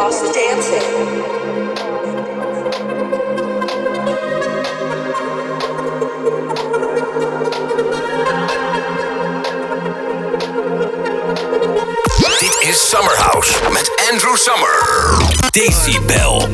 lost dancing. Dit is Summerhouse met Andrew Summer. Decibel.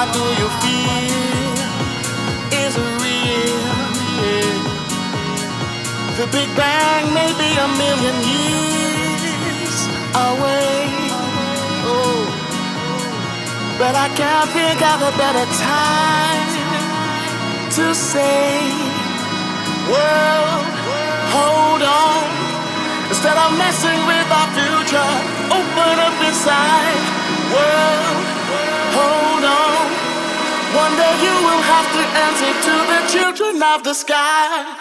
Heart, of the sky.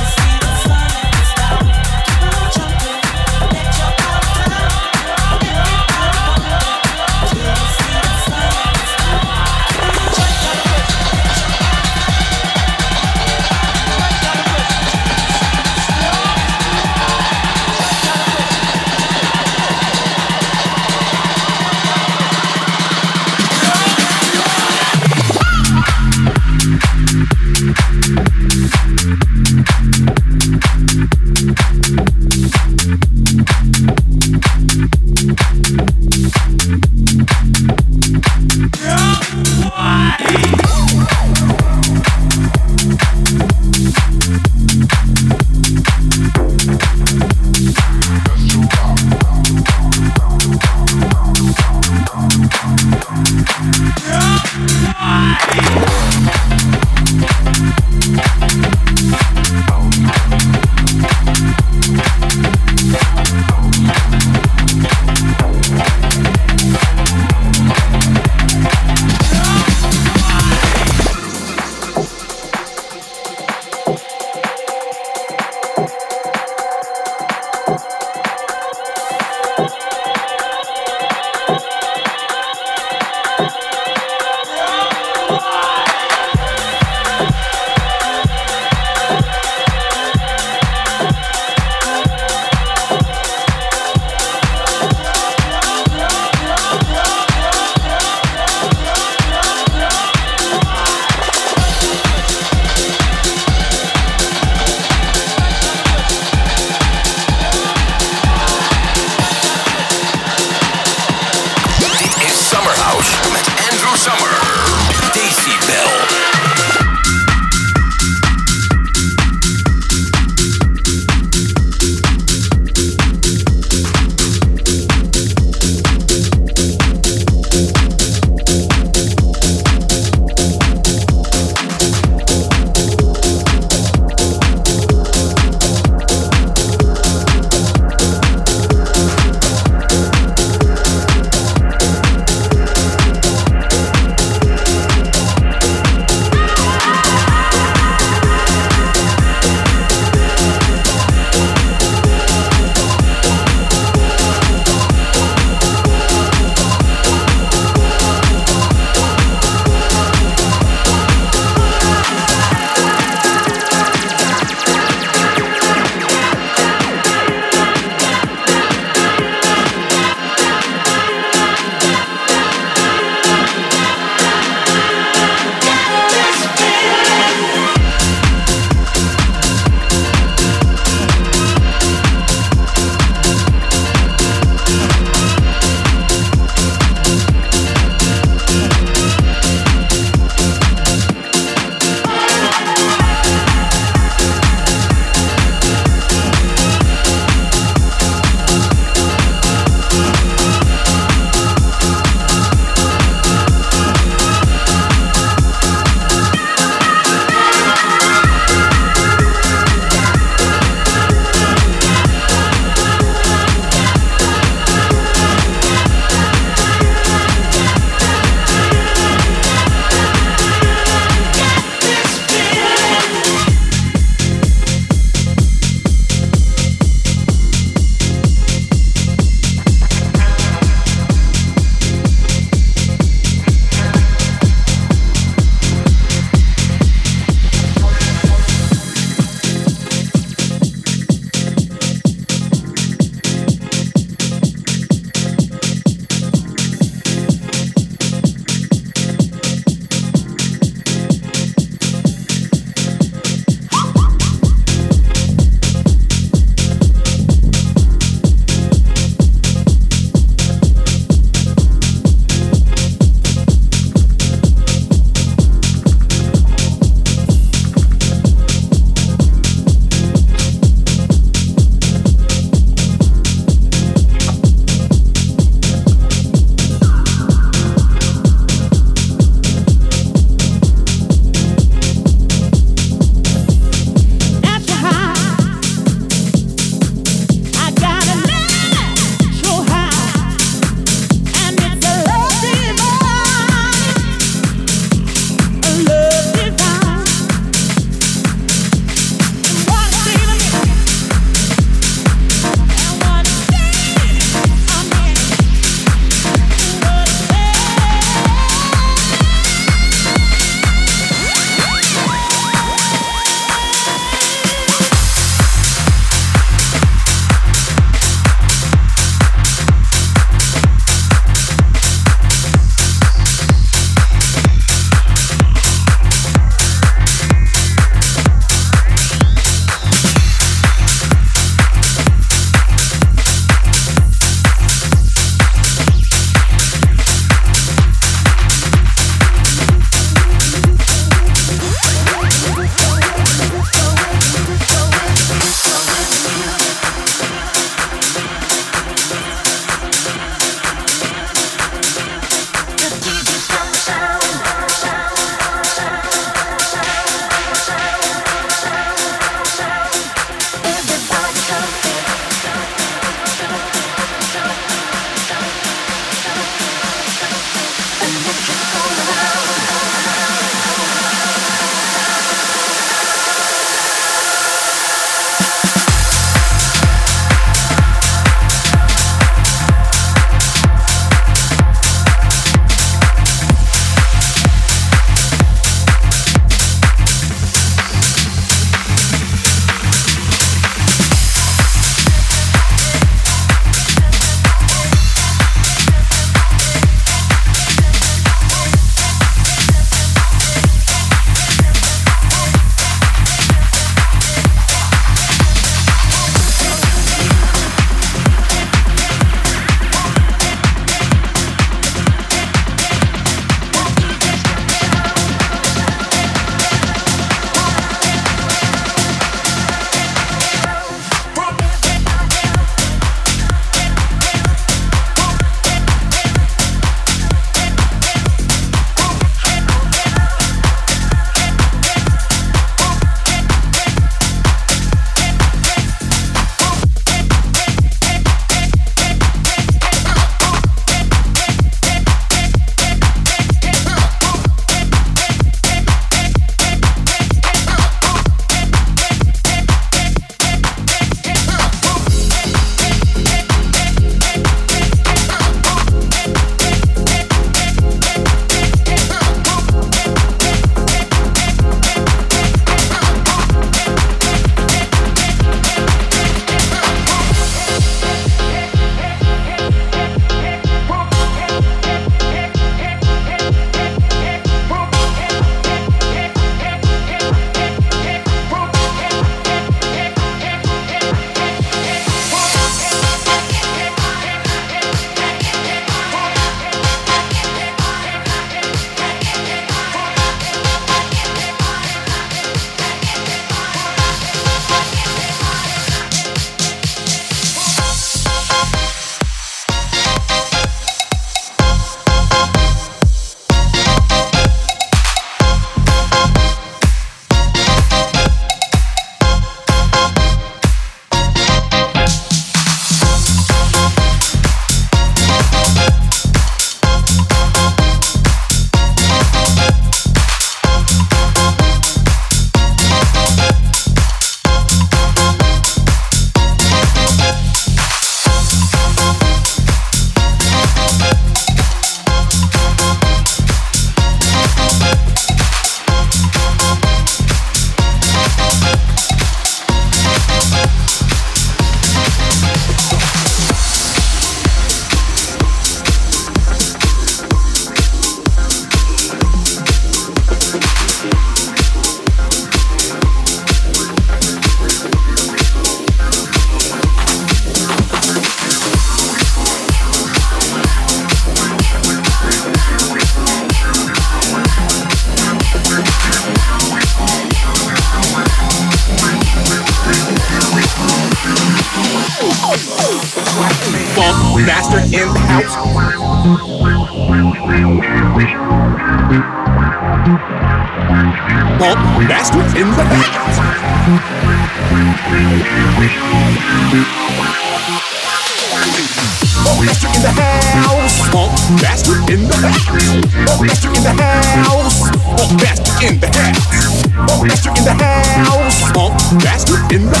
Master in the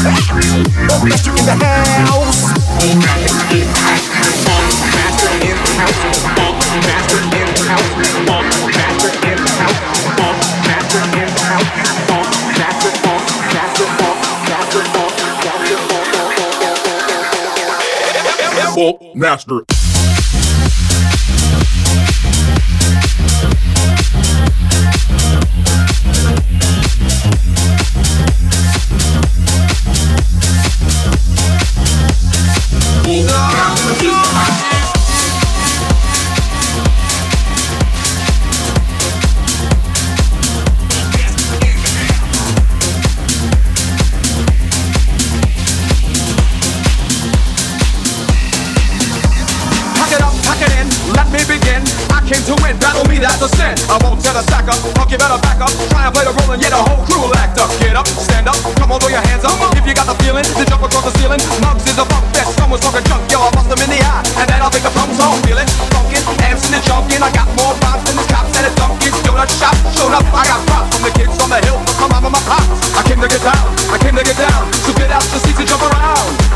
master in the house. Master in the house. Master in the house. Master in the house. Funk master in the house. Master house. Funk master, funk master, funk master, funk master, funk Funk master. Pack And play the and whole crew will act up. Get up, stand up, come on, throw your hands up. If you got the feeling, then jump across the ceiling. Mugs is a funk fest, someone's talking junk, yo, I bust them in the eye. And then I'll make the drums all feel it. Funkin', amps in the junkin', I got more vibes than the cops at a Dunkin' Donut shop. Showed up, I got props from the kids on the hill, from my mama, my pops. I came to get down, I came to get down. So get out the seats and jump around.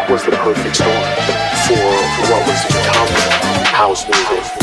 That was the perfect storm for, for what was to become house music.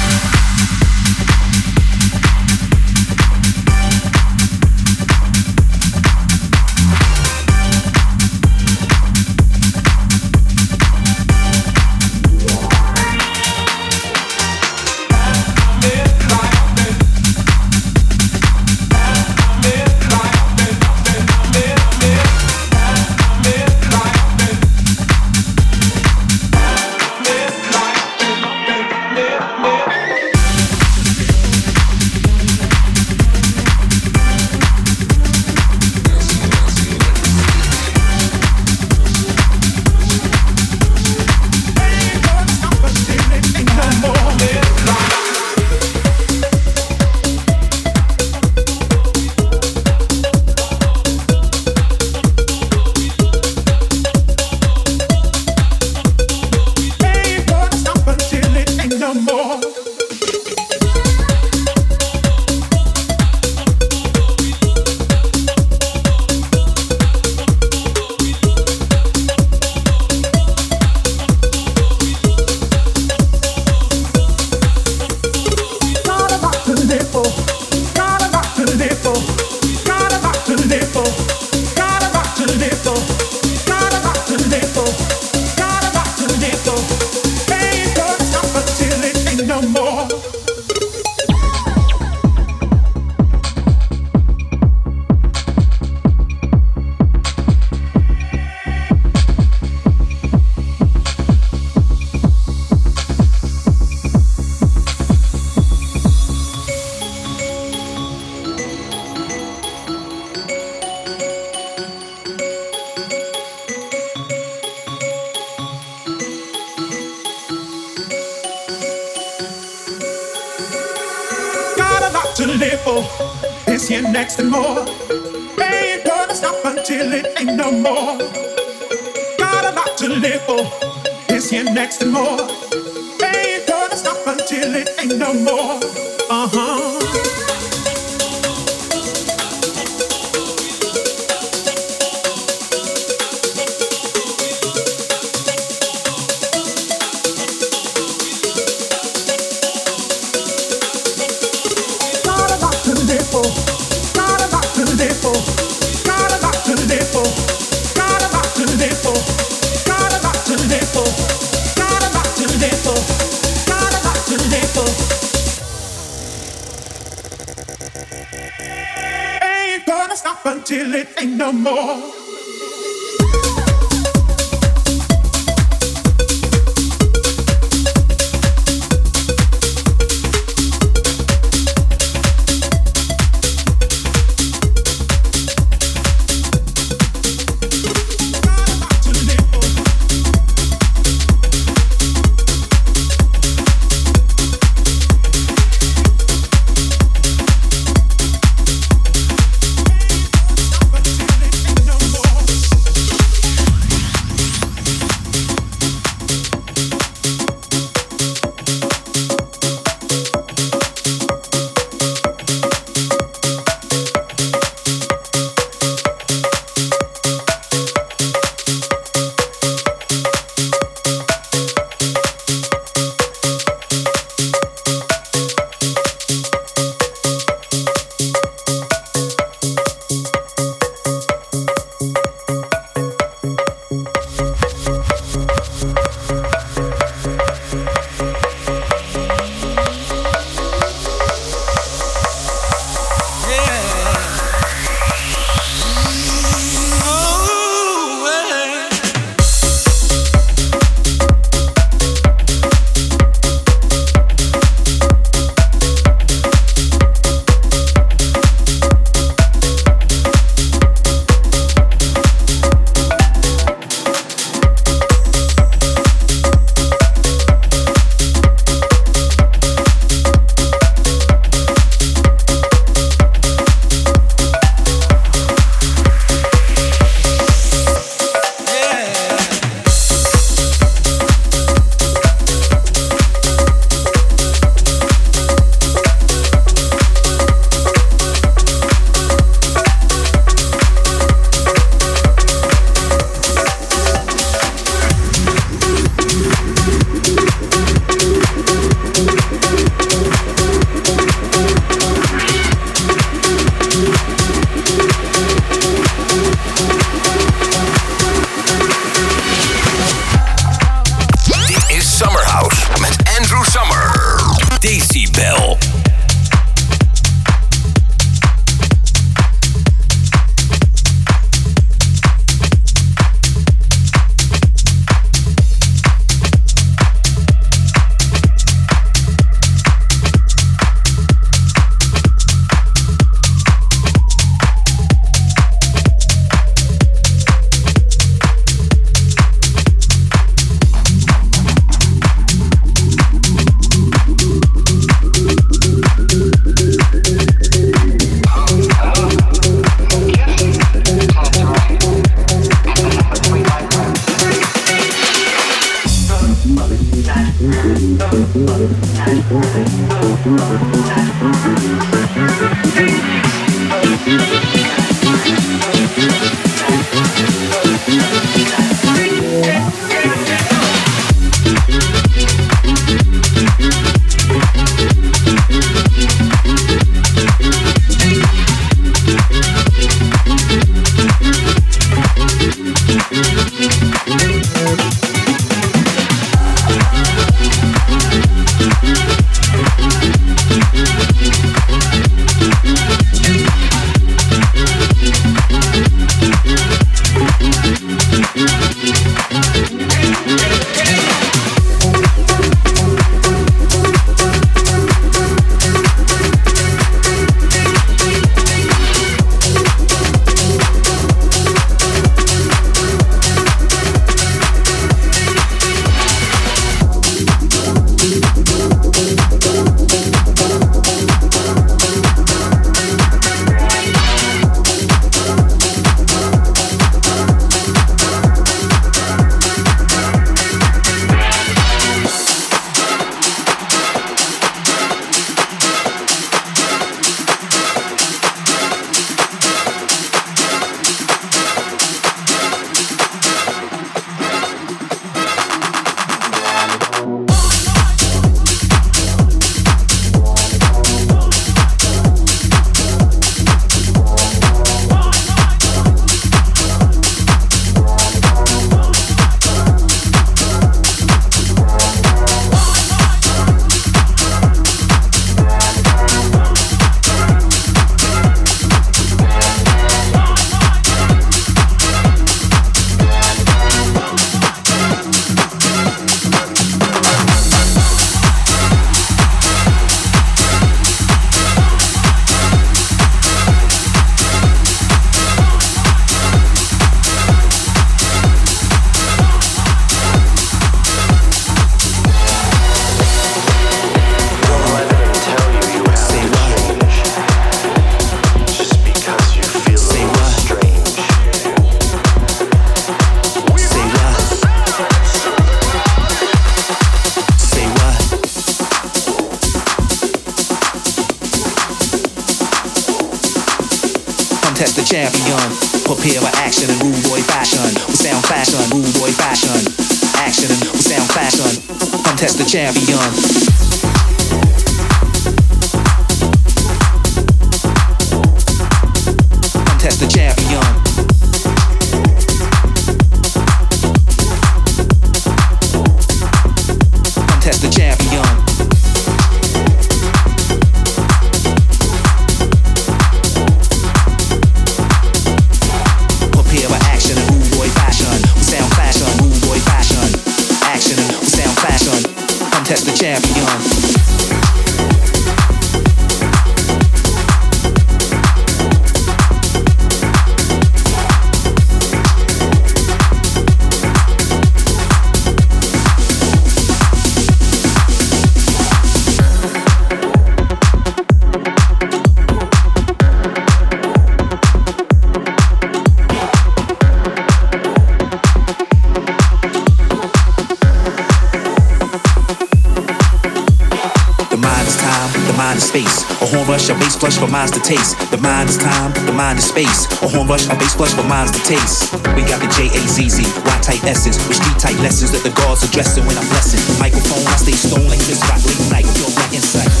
blush, my bass flush, but mine's the taste. We got the J-A-Z-Z, Y-type essence, with street-type lessons that the gods dressing when I'm blessing. Microphone, I stay stoned like this, Rock, late night, pure black insight.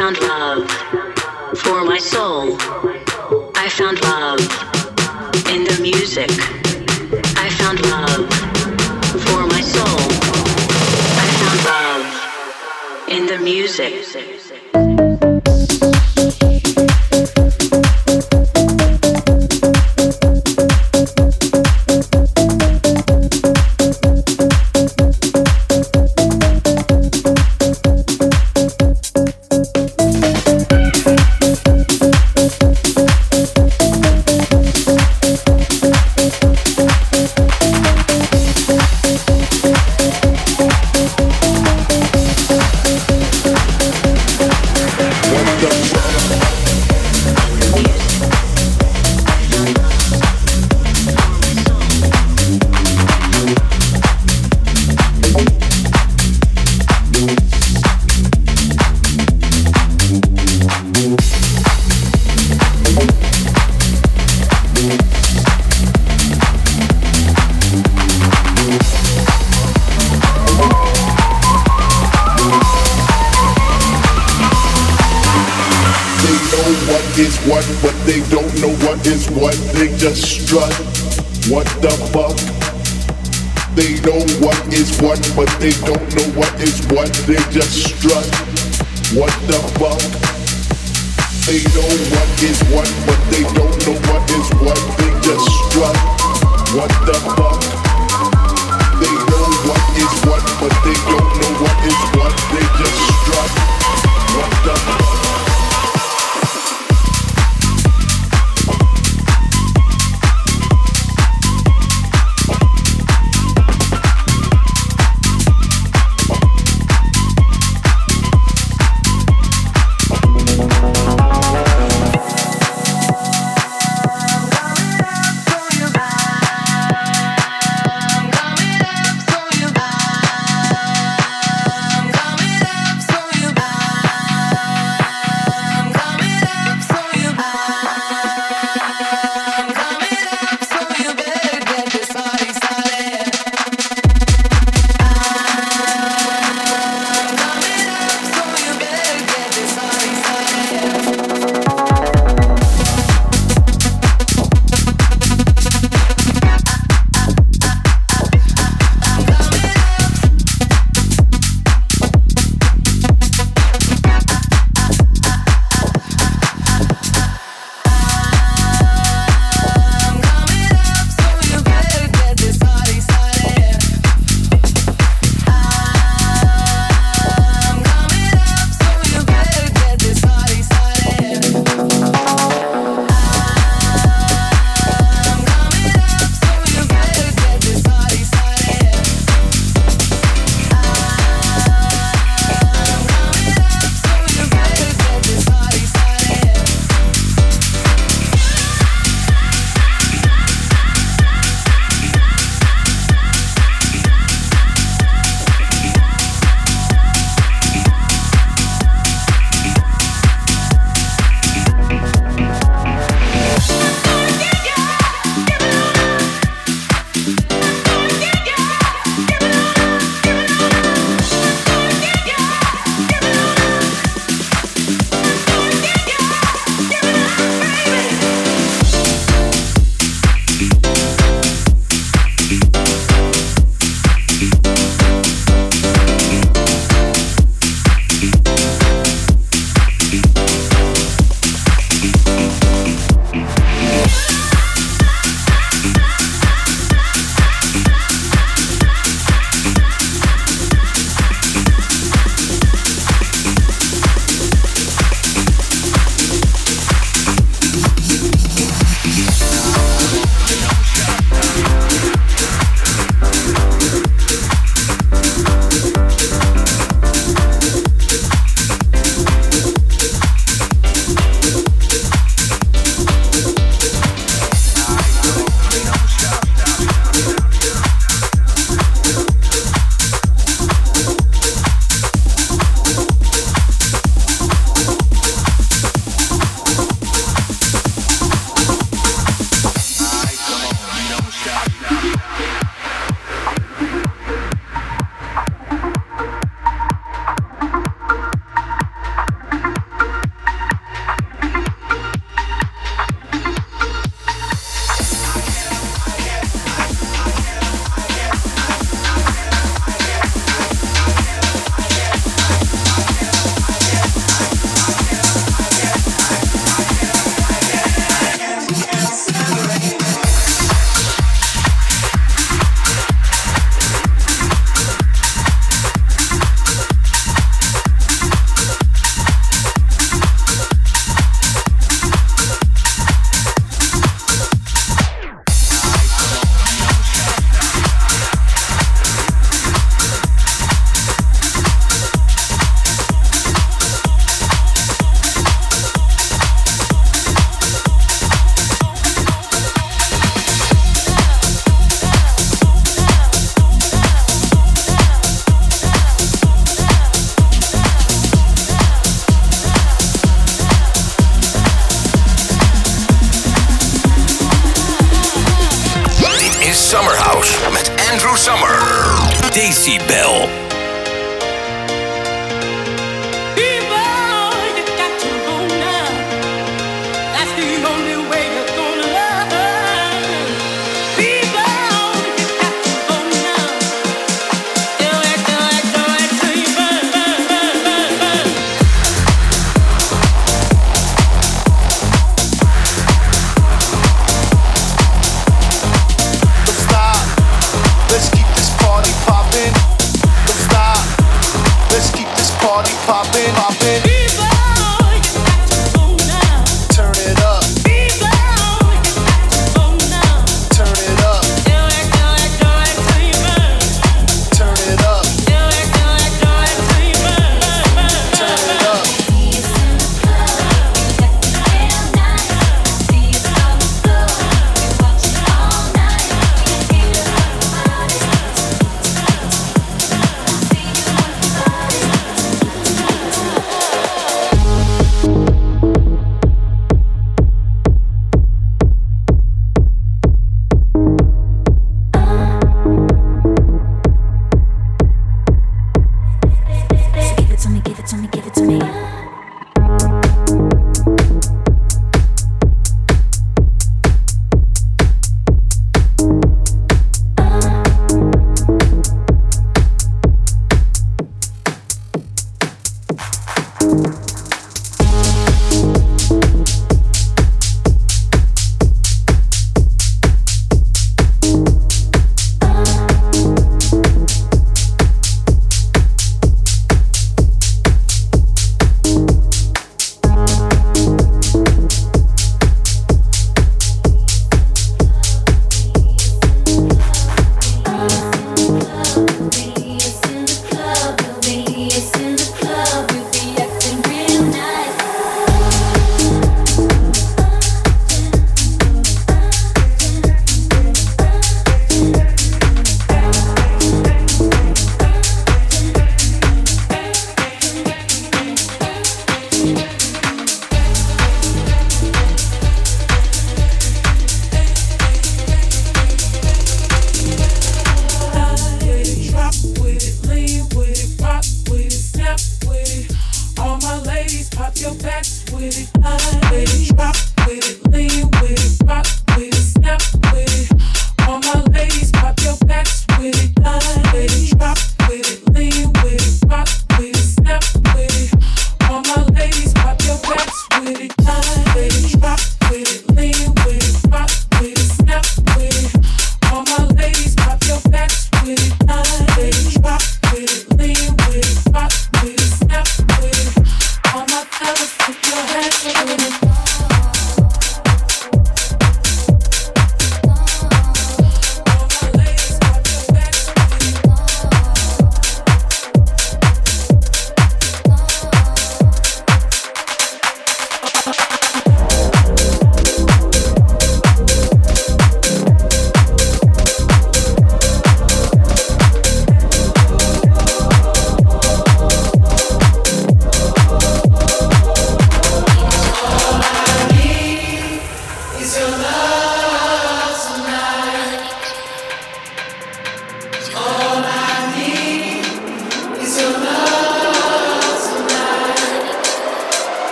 found love for my soul. I found love in the music. I found love for my soul. I found love in the music.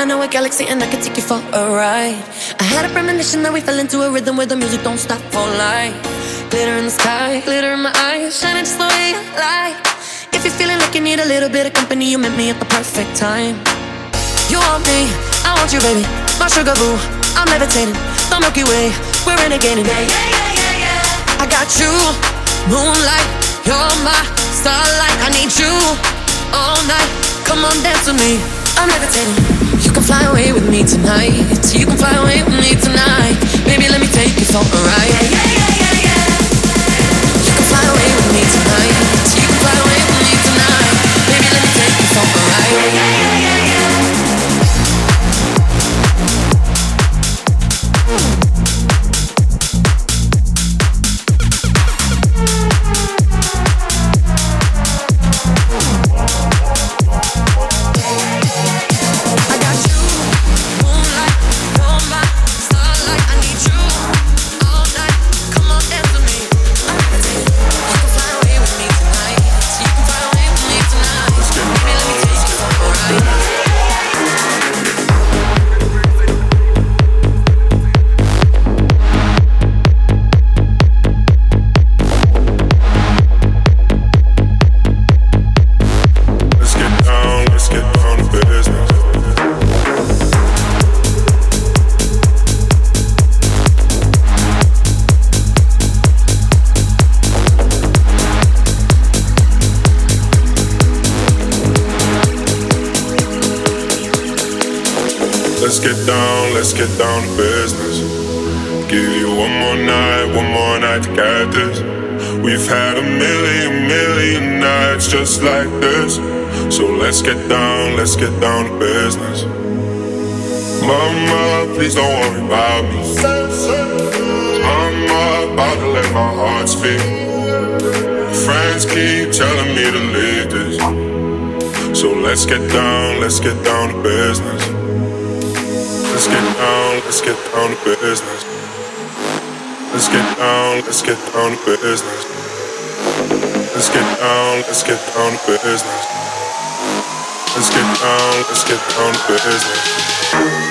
I know a galaxy and I can take you for a ride. I had a premonition that we fell into a rhythm where the music don't stop for life. Glitter in the sky, glitter in my eyes, shining just the way you like. If you're feeling like you need a little bit of company, you met me at the perfect time. You want me, I want you, baby. My sugar boo, I'm levitating. The Milky Way, we're renegading. Yeah, yeah, yeah, yeah, yeah. I got you, moonlight, you're my starlight. I need you all night. Come on, dance with me. I'm levitating. You can fly away with me tonight. You can fly away with me tonight. Baby, let me take you for a ride. Yeah, yeah, yeah, yeah, yeah. You can fly away with me tonight. You can fly away with me tonight. Baby, let me take you for a ride. Let's get down to business. Let's get down, let's get down to business. Let's get down, let's get down to business. Let's get down, let's get down to business. Let's get down, let's get down to business.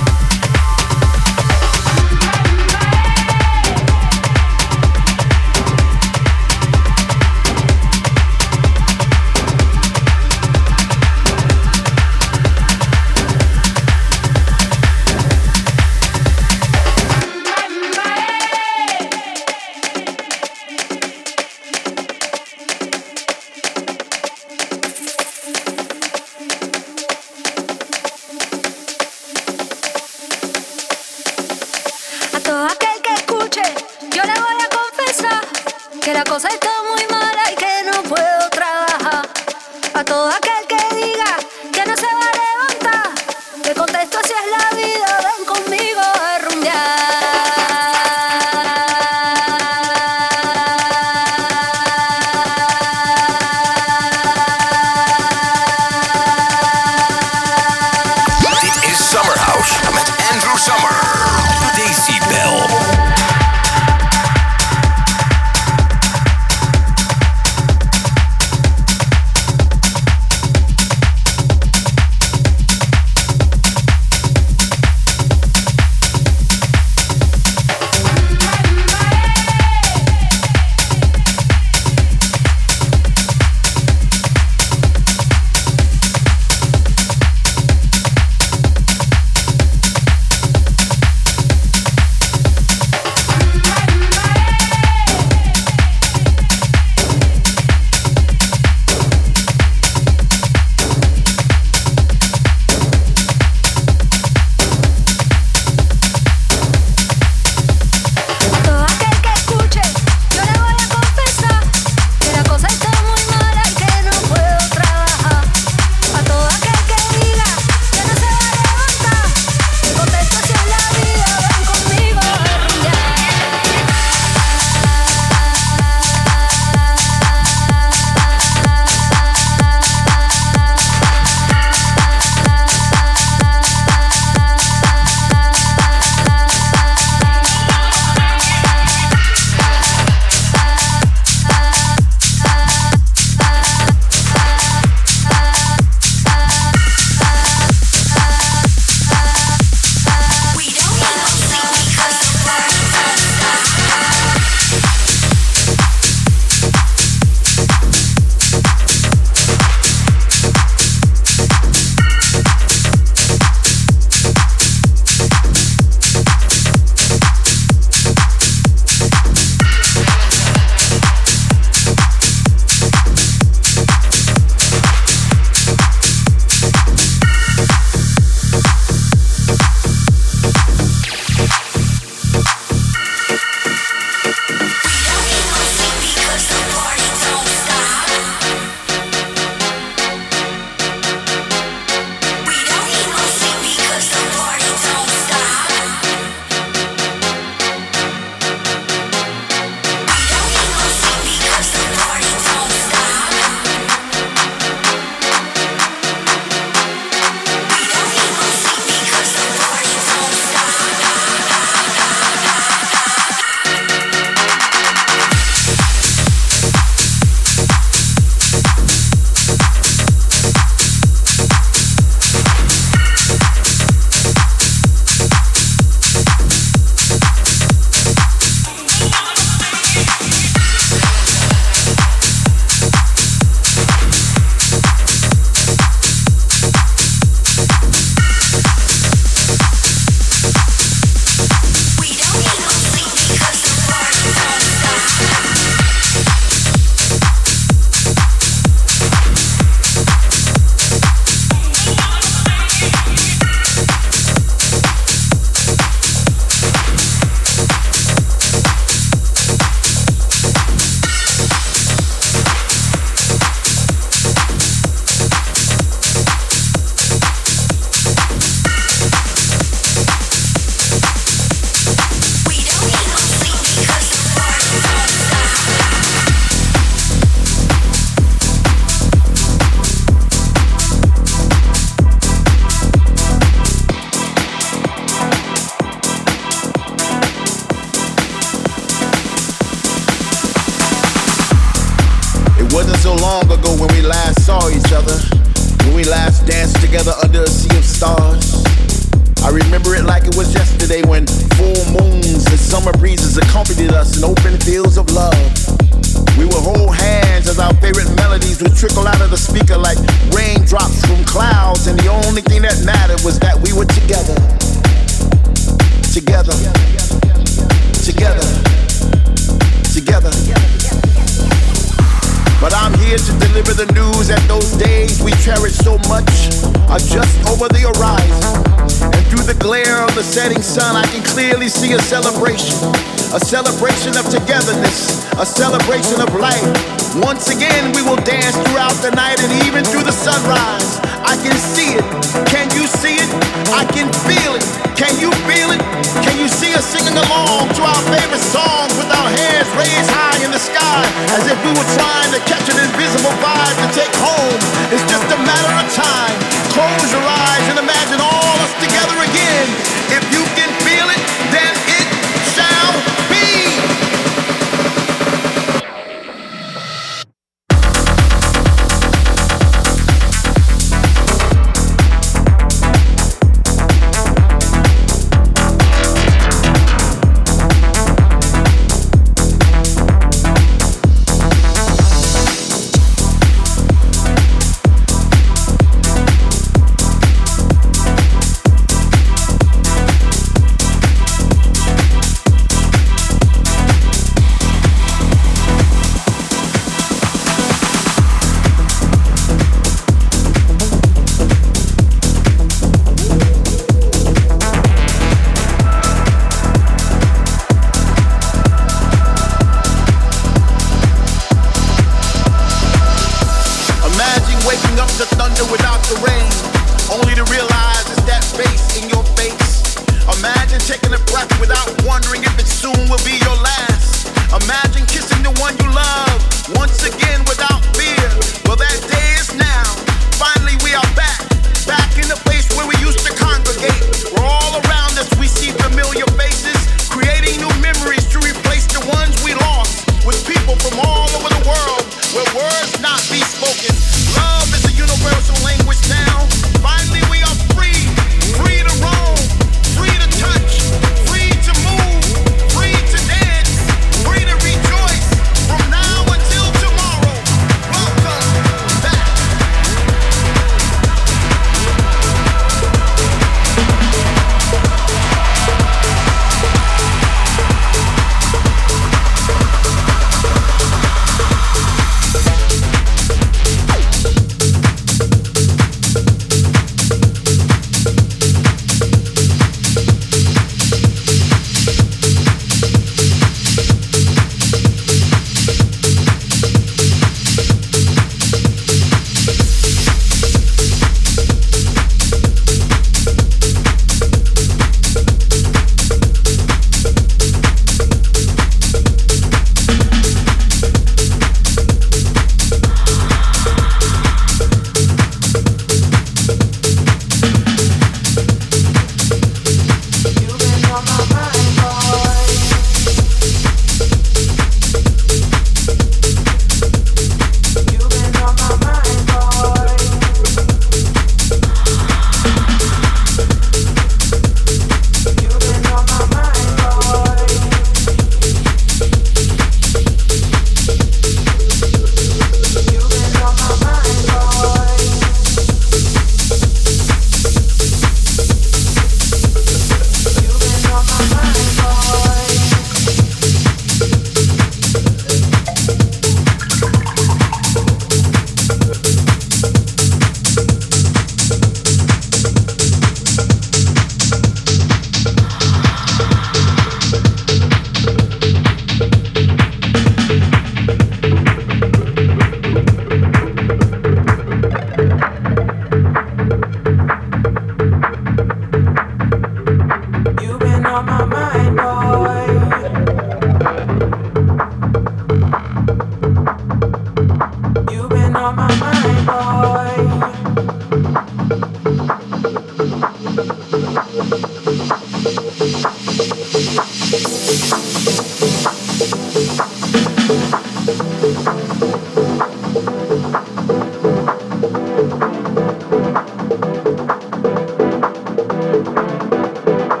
Música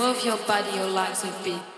move your body, your like a beat.